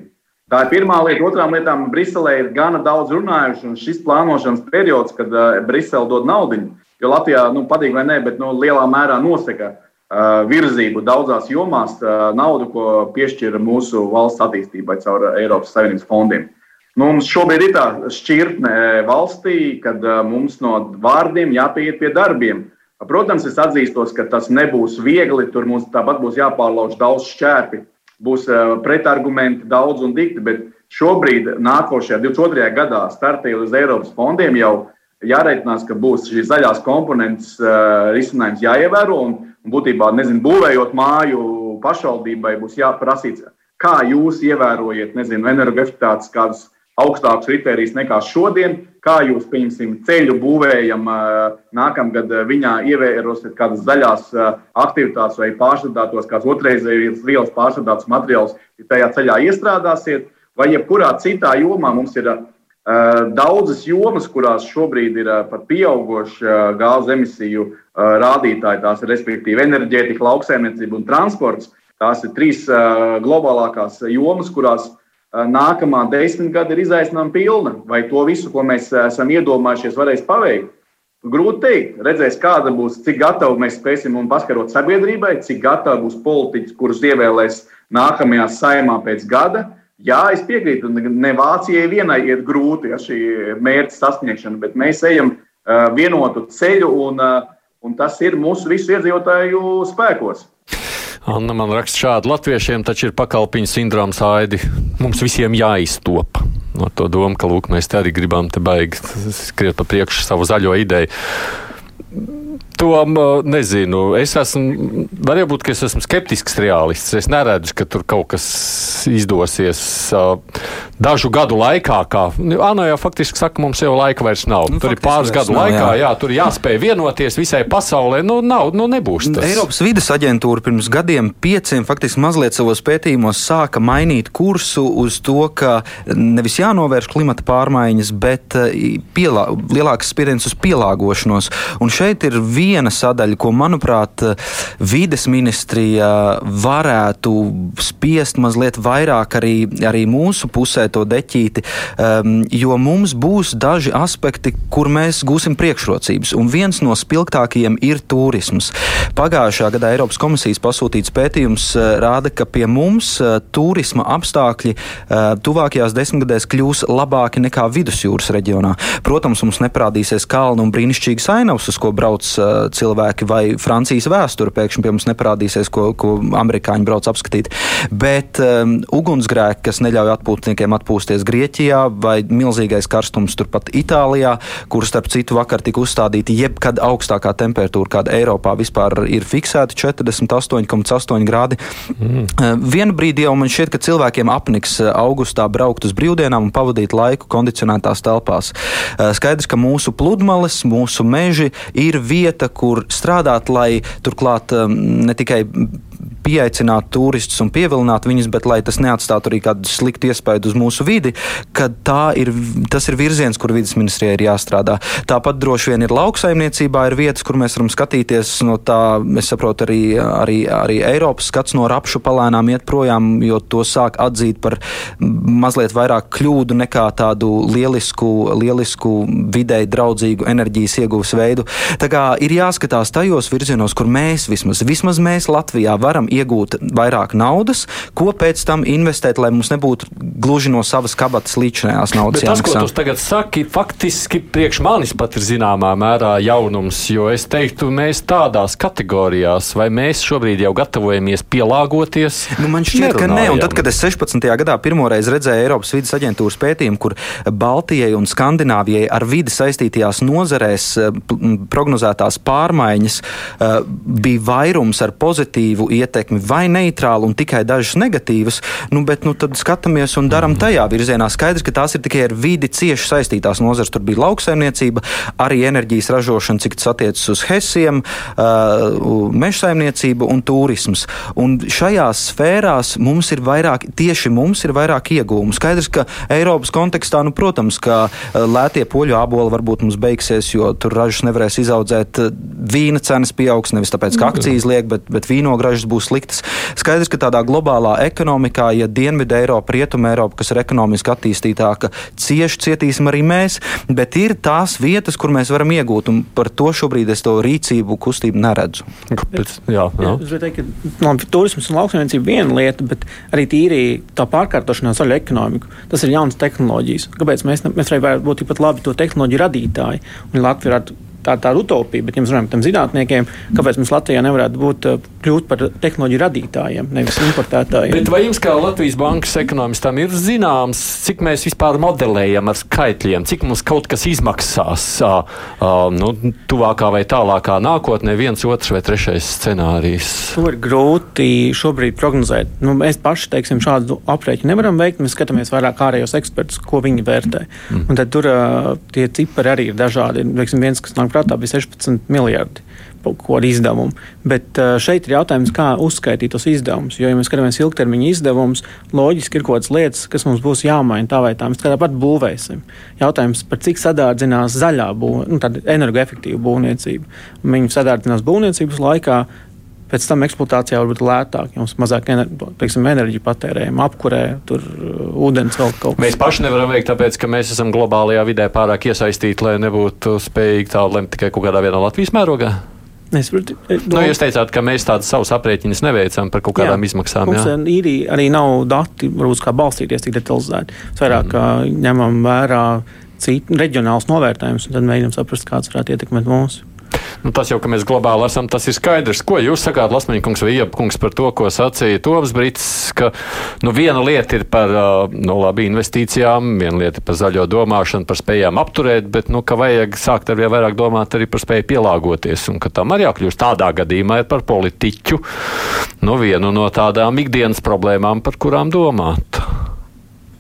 Tā ir pirmā lieta. Otrām lietām, Briselē ir gana daudz runājuši, un šis plānošanas periods, kad Brisele dod naudu, jo Latvijā, nu, patīk vai nē, bet nu, lielā mērā nosaka uh, virzību daudzās jomās, uh, naudu, ko piešķir mūsu valsts attīstībai caur Eiropas Savienības fondiem. Nu, mums šobrīd ir tā šķirtne valstī, kad uh, mums no vārdiem jāpieiet pie darbiem. Protams, es atzīstos, ka tas nebūs viegli. Tur mums tāpat būs jāpārlauž daudz šķērpi, būs eh, pretargumenti daudz un dikti. Bet šobrīd, nākošajā 22. gadā, startējot uz Eiropas fondiem, jau jāreikinās, ka būs šīs zaļās komponentes uh, risinājums jāievēro. Un, un būtībā, nezinu, būvējot māju pašvaldībai, būs jāprasīts, kā jūs ievērojat, energoefektivitātes kādus augstākus kritērijus nekā šodien. Kā jūs, pieņemsim, ceļu būvējam, nākamgad viņā ievērosiet kādas zaļās aktivitātes vai pārstrādātos, kāds otrreizējas vielas pārstrādāts materiāls, ja tajā ceļā iestrādāsiet, vai jebkurā citā jomā mums ir daudzas jomas, kurās šobrīd ir pat pieauguši gāzes emisiju rādītāji, tās ir respektīvi enerģētika, lauksaimniecība un transports. Tās ir trīs globālākās jomas, kurās nākamā desmitgade ir izaicinājuma pilna. Vai to visu, ko mēs esam iedomājušies, varēs paveikt? Grūti teikt. Redzēs, kāda būs, cik gatavi mēs spēsim un paskarot sabiedrībai, cik gatavi būs politiķi, kurus ievēlēs nākamajā saimā pēc gada. Jā, es piekrītu, ne Vācijai vienai ir grūti ar šī mērķa sasniegšanu, bet mēs ejam vienotu ceļu, un, un tas ir mūsu visu iedzīvotāju spēkos. Anna man raksta šādi: Latviešiem taču ir pakalpiņu sindroms aidi. Mums visiem jāiztop. No to domu, ka lūk, mēs te arī gribam te baigt skriet pa priekšu savu zaļo ideju. To nezinu. Es esmu, varbūt, ka es esmu skeptisks realists. Es neredzu, ka tur kaut kas izdosies dažu gadu laikā. Kā, Anna jau faktiski saka, mums jau laika vairs nav. Nu, tur ir pāris gadu nav, laikā, jā. jā, tur jāspēj vienoties visai pasaulē. Nu, nav, nu nebūs tas. Eiropas vidas aģentūra pirms gadiem pieciem faktiski mazliet savos pētījumos sāka mainīt kursu uz to, ka nevis jānovērš klimata pārmaiņas, bet pielā, lielāks spiediens uz pielāgošanos. Un šeit ir viena viena sadaļa, ko, manuprāt, vides ministrija varētu spiest mazliet vairāk arī, arī mūsu pusē to deķīti, um, jo mums būs daži aspekti, kur mēs gūsim priekšrocības. Un viens no spilgtākajiem ir turisms. Pagājušā gadā Eiropas komisijas pasūtīts pētījums uh, rāda, ka pie mums uh, turisma apstākļi uh, tuvākajās desmitgadēs kļūs labāki nekā vidusjūras reģionā. Protams, mums neparādīsies kalnu un brīnišķīgas ainavas, uz ko brauc cilvēki, vai Francijas vēsture pēkšņi pie mums neparādīsies, ko, ko amerikāņi brauc apskatīt. Bet um, ugunsgrēki, kas neļauj atpūtniekiem atpūsties Grieķijā, vai milzīgais karstums turpat Itālijā, kur starp citu vakar tika uzstādīta jebkad augstākā temperatūra, kāda Eiropā vispār ir fiksēta - 48,8 grādi. Mm. Uh, vienu brīdi jau man šķiet, ka cilvēkiem apniks uh, augustā braukt uz brīvdienām un pavadīt laiku kondicionētās telpās. Uh, skaidrs, ka mūsu pludmales, mūsu meži ir vieta, kur strādāt, lai turklāt um, ne tikai pieaicināt turistus un pievilināt viņus, bet lai tas neatstātu arī kādu sliktu iespaidu uz mūsu vidi, kad ir, tas ir virziens, kur vidas ministrijai ir jāstrādā. Tāpat droši vien ir lauksaimniecībā, ir vietas, kur mēs varam skatīties no tā, es saprotu, arī, arī, arī Eiropas skats no rapšu palēnām iet projām, jo to sāk atzīt par mazliet vairāk kļūdu nekā tādu lielisku, lielisku videi draudzīgu enerģijas ieguves veidu. Tā kā ir jāskatās tajos virzienos, kur mēs vismaz, vismaz mēs Latvijā varam iegūt vairāk naudas, ko pēc tam investēt, lai mums nebūtu gluži no savas kabatas līdzinājās naudas. Bet tas, ko tu tagad saki, faktiski priekš manis pat ir zināmā mērā jaunums, jo es teiktu, mēs tādās kategorijās, vai mēs šobrīd jau gatavojamies pielāgoties? Nu, man šķiet, ka nē, un tad, kad es 16. gadā pirmoreiz redzēju Eiropas vidas aģentūras pētījumu, kur Baltijai un Skandināvijai ar vidi saistītajās nozarēs prognozētās pārmaiņas bija vairums ar pozitīvu ietekmi vai neitrālu un tikai dažas negatīvas, nu, bet nu, tad skatāmies un darām tajā virzienā. Skaidrs, ka tās ir tikai ar vidi cieši saistītās nozars. Tur bija lauksaimniecība, arī enerģijas ražošana, cik tas attiecas uz hesiem, uh, meža saimniecība un turisms. Un šajās sfērās mums ir vairāk, tieši mums ir vairāk iegūmu. Skaidrs, ka Eiropas kontekstā, nu, protams, ka lētie poļu āboli varbūt mums beigsies, jo tur ražas nevarēs izaudzēt. Vīna cenas pieaugs nevis tāpēc, ka akcijas liek, bet, bet vīnogražas būs sliktas. Skaidrs, ka tādā globālā ekonomikā, ja Dienvidu Eiropa, Rietuma Eiropa, kas ir ekonomiski attīstītāka, cieši cietīsim arī mēs, bet ir tās vietas, kur mēs varam iegūt, un par to šobrīd es to rīcību kustību neredzu. Kāpēc? Jā, jā. Es teikt, ka labi, turisms un lauksaimniecība ir viena lieta, bet arī tīri tā pārkārtošanās zaļa ekonomika. Tas ir jauns tehnoloģijas. Kāpēc mēs, ne, mēs varētu būt tikpat labi to tehnoloģiju radītāji? Un Latvija varētu tā ir tāda utopija, bet, ja mēs runājam par zinātniekiem, kāpēc mums Latvijā nevarētu būt eh, kļūt par tehnoloģiju radītājiem, nevis importētājiem? Bet vai jums, kā Latvijas bankas ekonomistam, ir zināms, cik mēs vispār modelējam ar skaitļiem, cik mums kaut kas izmaksās uh, uh, nu, tuvākā vai tālākā nākotnē, viens, otrs vai trešais scenārijs? To ir grūti šobrīd prognozēt. Nu, mēs paši teiksim, šādu aprēķinu nevaram veikt. Mēs skatāmies vairāk ārējos ekspertus, ko viņi vērtē. Mm. Un tad tur uh, tie cipari arī ir dažādi. Veiksim, viens, kas nāk prātā bija 16 miljardi ko ar izdevumu. Bet šeit ir jautājums, kā uzskaitīt tos izdevumus. Jo, ja mēs skatāmies ilgtermiņa izdevumus, loģiski ir kaut kādas lietas, kas mums būs jāmaina tā vai tā. Mēs tāpat būvēsim. Jautājums par cik sadārdzinās zaļā būvniecība, nu, energoefektīva būvniecība. Viņa sadārdzinās būvniecības laikā. Pēc tam eksploatācijā var būt lētāk, jo mums mazāk teiksim, enerģija patērējam, apkurē, tur ūdens vēl kaut kas. Mēs paši nevaram veikt, tāpēc, ka mēs esam globālajā vidē pārāk iesaistīti, lai nebūtu spējīgi tā lemt tikai kaut kādā vienā Latvijas mērogā. Es varu, nu, jūs teicāt, ka mēs tādas savas aprēķinas neveicam par kaut kādām jā, izmaksām. Mums jā. īri arī nav dati, varbūt kā balstīties tik detalizēti. Mēs vairāk mm. ņemam vērā citu reģionālus novērtējumus un tad mēģinām saprast, kāds varētu ietekmēt mūsu. Nu, tas jau, ka mēs globāli esam, tas ir skaidrs. Ko jūs sakāt, Lasmaņkungs vai Iepkungs, par to, ko sacīja Toms Brits, ka nu, viena lieta ir par nu, labi investīcijām, viena lieta ir par zaļo domāšanu, par spējām apturēt, bet nu, ka vajag sākt ar vien vairāk domāt arī par spēju pielāgoties, un ka tam arī jākļūst tādā gadījumā ir par politiķu nu, vienu no tādām ikdienas problēmām, par kurām domāt.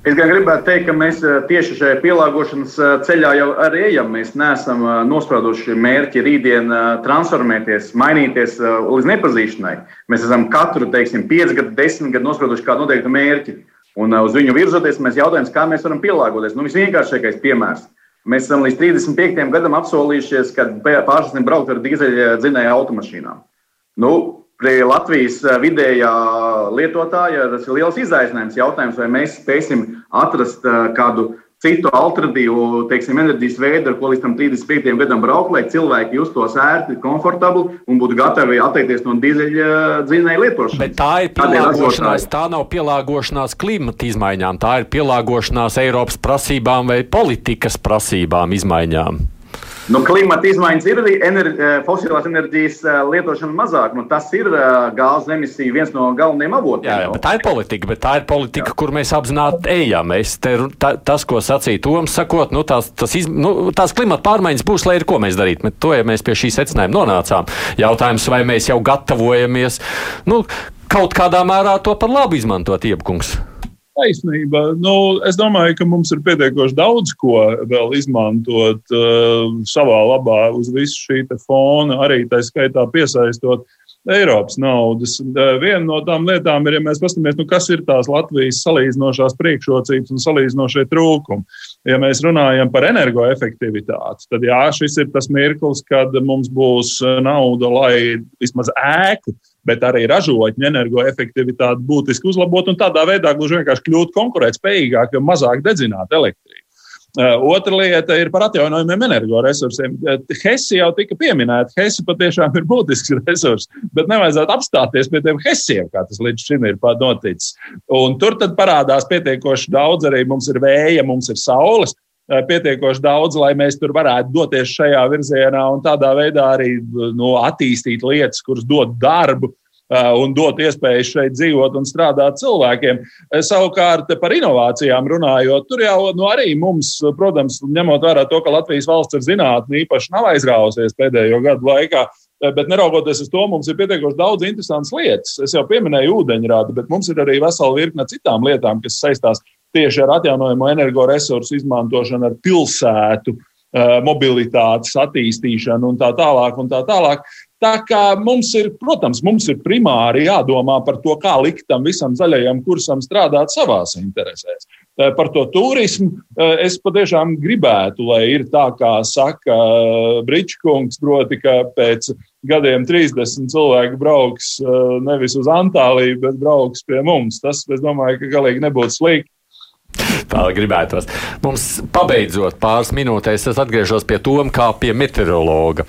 Es gan gribētu teikt, ka mēs eh, tieši šajā pielāgošanas eh, ceļā jau arī ejam. Mēs neesam eh, nosprauduši mērķi rītdien transformēties, mainīties līdz nepazīšanai. Mēs esam katru, teiksim, piecu gadu, desmit gadu nosprauduši kādu noteiktu mērķi. Un uz viņu virzoties, mēs jautājam, kā mēs varam pielāgoties. Nu, visvienkāršākais piemērs. Mēs esam līdz 35. gadam apsolījušies, ka pārstāsim braukt ar dīzeļa dzinēju automašīnām. Nu, Latvijas eh, vidējā lietotāja tas ir liels izaicinājums. Jautājums, vai mēs spēsim atrast eh, kādu citu alternatīvu teiksim, enerģijas veidu, ar ko līdz 35 gadam braukt, lai cilvēki justos ērti, komfortabli un būtu gatavi atteikties no dīzeļa dzinēja lietošanas. Bet tā ir pielāgošanās, tā nav pielāgošanās klimata izmaiņām, tā ir pielāgošanās Eiropas prasībām vai politikas prasībām izmaiņām. Nu, klimata izmaiņas ir arī enerģi, eh, fosilās enerģijas eh, lietošana mazāk. Nu, tas ir eh, gāzes emisiju viens no galvenajiem avotiem. Jā, jā, bet tā ir politika, bet tā ir politika, jā. kur mēs apzināti ejam. Es te, tā, tas, ko sacīja Toms, sakot, nu, tās, tas iz, nu, tās klimata pārmaiņas būs, lai ir ko mēs darītu. Bet to ja mēs pie šī secinājuma nonācām. Jautājums, vai mēs jau gatavojamies nu, kaut kādā mērā to par labu izmantot, iepkungs taisnība. Nu, es domāju, ka mums ir pietiekoši daudz ko vēl izmantot uh, savā labā uz visu šī fona, arī tā skaitā piesaistot. Eiropas naudas. Uh, viena no tām lietām ir, ja mēs paskatāmies, nu, kas ir tās Latvijas salīdzinošās priekšrocības un salīdzinošie trūkumi. Ja mēs runājam par energoefektivitāti, tad jā, šis ir tas mirklis, kad mums būs nauda, lai vismaz ēku bet arī ražotņu energoefektivitāti būtiski uzlabot un tādā veidā gluži vienkārši kļūt konkurētspējīgāk, jo mazāk dedzināt elektrību. Otra lieta ir par atjaunojumiem energoresursiem. Hesi jau tika pieminēta. Hesi patiešām ir būtisks resurs, bet nevajadzētu apstāties pie tiem hesiem, kā tas līdz šim ir noticis. Un tur parādās pietiekoši daudz arī mums ir vēja, mums ir saules pietiekoši daudz, lai mēs tur varētu doties šajā virzienā un tādā veidā arī no, attīstīt lietas, kuras dod darbu un dot iespēju šeit dzīvot un strādāt cilvēkiem. Savukārt par inovācijām runājot, tur jau nu, arī mums, protams, ņemot vērā to, ka Latvijas valsts ar zinātni īpaši nav aizrāvusies pēdējo gadu laikā. Bet neraugoties uz to, mums ir pietiekoši daudz interesantas lietas. Es jau pieminēju ūdeņrādi, bet mums ir arī vesela virkne citām lietām, kas saistās tieši ar atjaunojamo energoresursu izmantošanu, ar pilsētu, mobilitātes attīstīšanu un tā tālāk. Un tā tālāk. Tā kā mums ir, protams, mums ir primāri jādomā par to, kā likt tam visam zaļajam kursam strādāt savās interesēs. Eh, par to turismu eh, es patiešām gribētu, lai ir tā, kā saka eh, Brīčkungs, proti, ka pēc gadiem 30 cilvēki brauks nevis uz Antāliju, bet brauks pie mums. Tas, es domāju, ka galīgi nebūtu slikti. Tā gribētos. Mums pabeidzot pāris minūtēs, es atgriežos pie Toma kā pie meteorologa.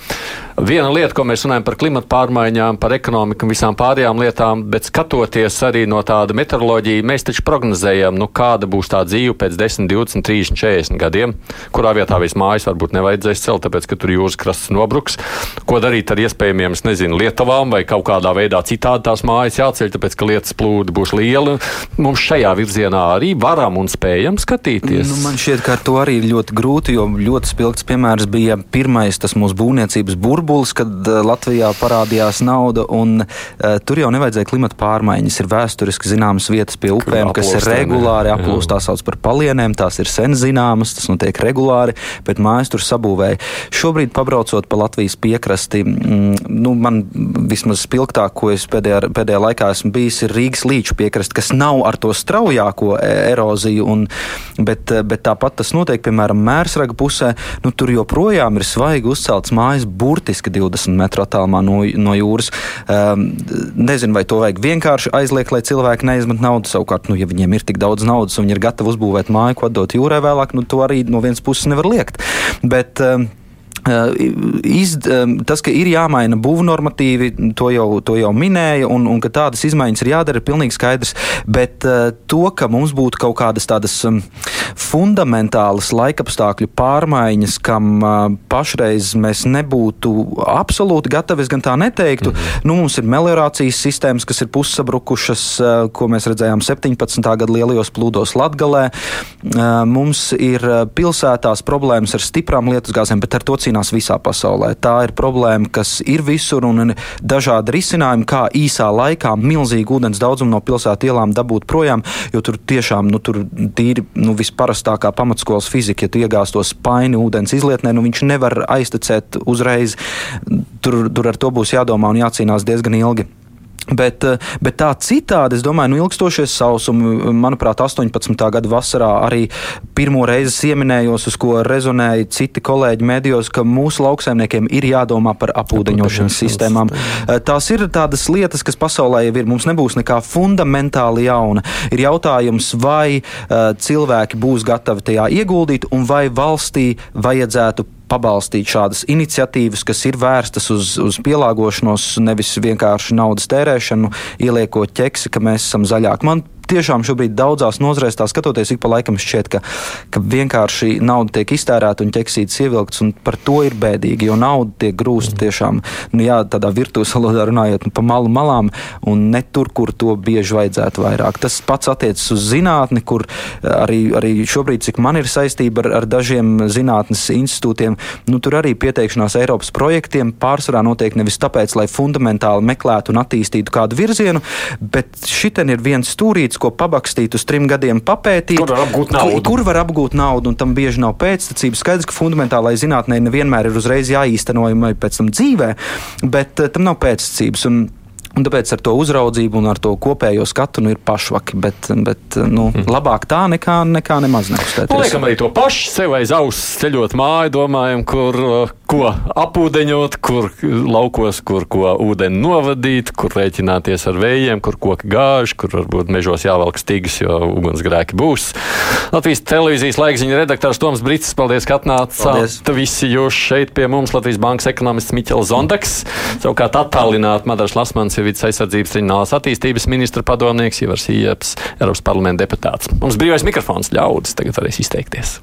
Viena lieta, ko mēs runājam par klimatu pārmaiņām, par ekonomiku un visām pārējām lietām, bet skatoties arī no tāda meteoroloģija, mēs taču prognozējam, nu, kāda būs tā dzīve pēc 10, 20, 30, 40 gadiem, kurā vietā viss mājas varbūt nevajadzēs celt, tāpēc, ka tur jūras krasts nobruks. Ko darīt ar iespējamiem, es nezinu, lietavām vai kaut kādā veidā citādi tās mājas jāceļ, tāpēc, ka lietas plūdi būs liela. Mums šajā virzienā arī varam un spējam skatīties. Nu, man šķiet, ka ar to arī ir ļoti grūti, jo ļoti spilgts piemērs bija pirmais tas mūsu būvniecības burbulis, kad uh, Latvijā parādījās nauda, un uh, tur jau nevajadzēja klimata pārmaiņas. Ir vēsturiski zināmas vietas pie upēm, kas ir regulāri aplūst, tā sauc par palienēm, tās ir sen zināmas, tas notiek regulāri, bet mājas tur sabūvēja. Šobrīd, pabraucot pa Latvijas piekrasti, mm, nu, man vismaz spilgtāk, ko es pēdējā, pēdējā laikā esmu bijis, ir Rīgas līča piekrasti, kas nav ar to straujāko e, eroziju un bet, eh, bet tāpat tas notiek, piemēram, Mērsraga pusē. Nu, tur joprojām ir svaigi uzcelts mājas burtiski 20 metru attālumā no, no jūras. Um, nezinu, vai to vajag vienkārši aizliegt, lai cilvēki neizmet naudu. Savukārt, nu, ja viņiem ir tik daudz naudas un viņi ir gatavi uzbūvēt māju, ko atdot jūrai vēlāk, nu, to arī no vienas puses nevar liekt. Bet, um, Iz, tas, ka ir jāmaina būvnormatīvi, to jau, to jau minēja, un, un ka tādas izmaiņas ir jādara, ir pilnīgi skaidrs. Bet to, ka mums būtu kaut kādas tādas fundamentālas laikapstākļu pārmaiņas, kam pašreiz mēs nebūtu absolūti gatavi, es gan tā neteiktu. Mhm. Nu, mums ir meliorācijas sistēmas, kas ir pussabrukušas, ko mēs redzējām 17. gada lielajos plūdos Latgalē. Mums ir pilsētās problēmas ar stiprām lietusgāzēm, bet ar to cīnās cīnās visā pasaulē. Tā ir problēma, kas ir visur un ir dažādi risinājumi, kā īsā laikā milzīgu ūdens daudzumu no pilsētu ielām dabūt projām, jo tur tiešām nu, tur tīri nu, visparastākā pamatskolas fizika, ja tu iegāstos paini ūdens izlietnē, nu, viņš nevar aiztecēt uzreiz. Tur, tur ar to būs jādomā un jācīnās diezgan ilgi. Bet, eh, bet tā citādi, es domāju, nu, ilgstošie sausumi, manuprāt, 18. gada vasarā arī pirmo reizi ieminējos, uz ko rezonēja citi kolēģi medijos, ka mūsu lauksaimniekiem ir jādomā par apūdeņošanas sistēmām. Eh, tās ir tādas lietas, kas pasaulē jau ir. Mums nebūs nekā fundamentāli jauna. Ir jautājums, vai uh, cilvēki būs gatavi tajā ieguldīt, un vai valstī vajadzētu pabalstīt šādas iniciatīvas, kas ir vērstas uz, uz pielāgošanos, nevis vienkārši naudas tērēšanu, ieliekot ķeksi, ka mēs esam zaļāki. Man tiešām šobrīd daudzās nozarēs tā skatoties, ik pa laikam šķiet, ka, ka vienkārši nauda tiek iztērēta un ķeksītas ievilktas, un par to ir bēdīgi, jo nauda tiek grūsta tiešām, nu jā, tādā virtuves valodā runājot, nu, pa malu malām, un ne tur, kur to bieži vajadzētu vairāk. Tas pats attiecas uz zinātni, kur arī, arī šobrīd, cik man ir saistība ar, ar dažiem zinātnes institūtiem, nu, tur arī pieteikšanās Eiropas projektiem pārsvarā notiek nevis tāpēc, lai fundamentāli meklētu un attīstītu kādu virzienu, bet šitien ir viens stūrīts, projekts, ko pabakstīt uz trim gadiem, papētīt, kur var apgūt naudu. Kur, var apgūt naudu, un tam bieži nav pēctecības. Skaidrs, ka fundamentālai zinātnē nevienmēr ir uzreiz jāīstenojama pēc tam dzīvē, bet uh, tam nav pēctecības. Un, Un tāpēc ar to uzraudzību un ar to kopējo skatu nu, ir pašvaki. Bet, bet nu, mm. labāk tā nekā, nekā nemaz nekustēties. Liekam arī to pašu sev aiz auss ceļot māju, domājam, kur ko apūdeņot, kur laukos, kur ko ūdeni novadīt, kur rēķināties ar vējiem, kur koki gāž, kur varbūt mežos jāvelk stīgas, jo ugunsgrēki būs. Latvijas televīzijas laikziņa redaktors Toms Brits, paldies, ka atnācāt. Visi jūs šeit pie mums, Latvijas bankas ekonomists Miķels Zondeks, savukārt attālināt Madars Lasmans ir vidas aizsardzības reģionālās attīstības ministra padomnieks, Ivars Ieps, Eiropas parlamenta deputāts. Mums brīvais mikrofons ļaudis tagad varēs izteikties.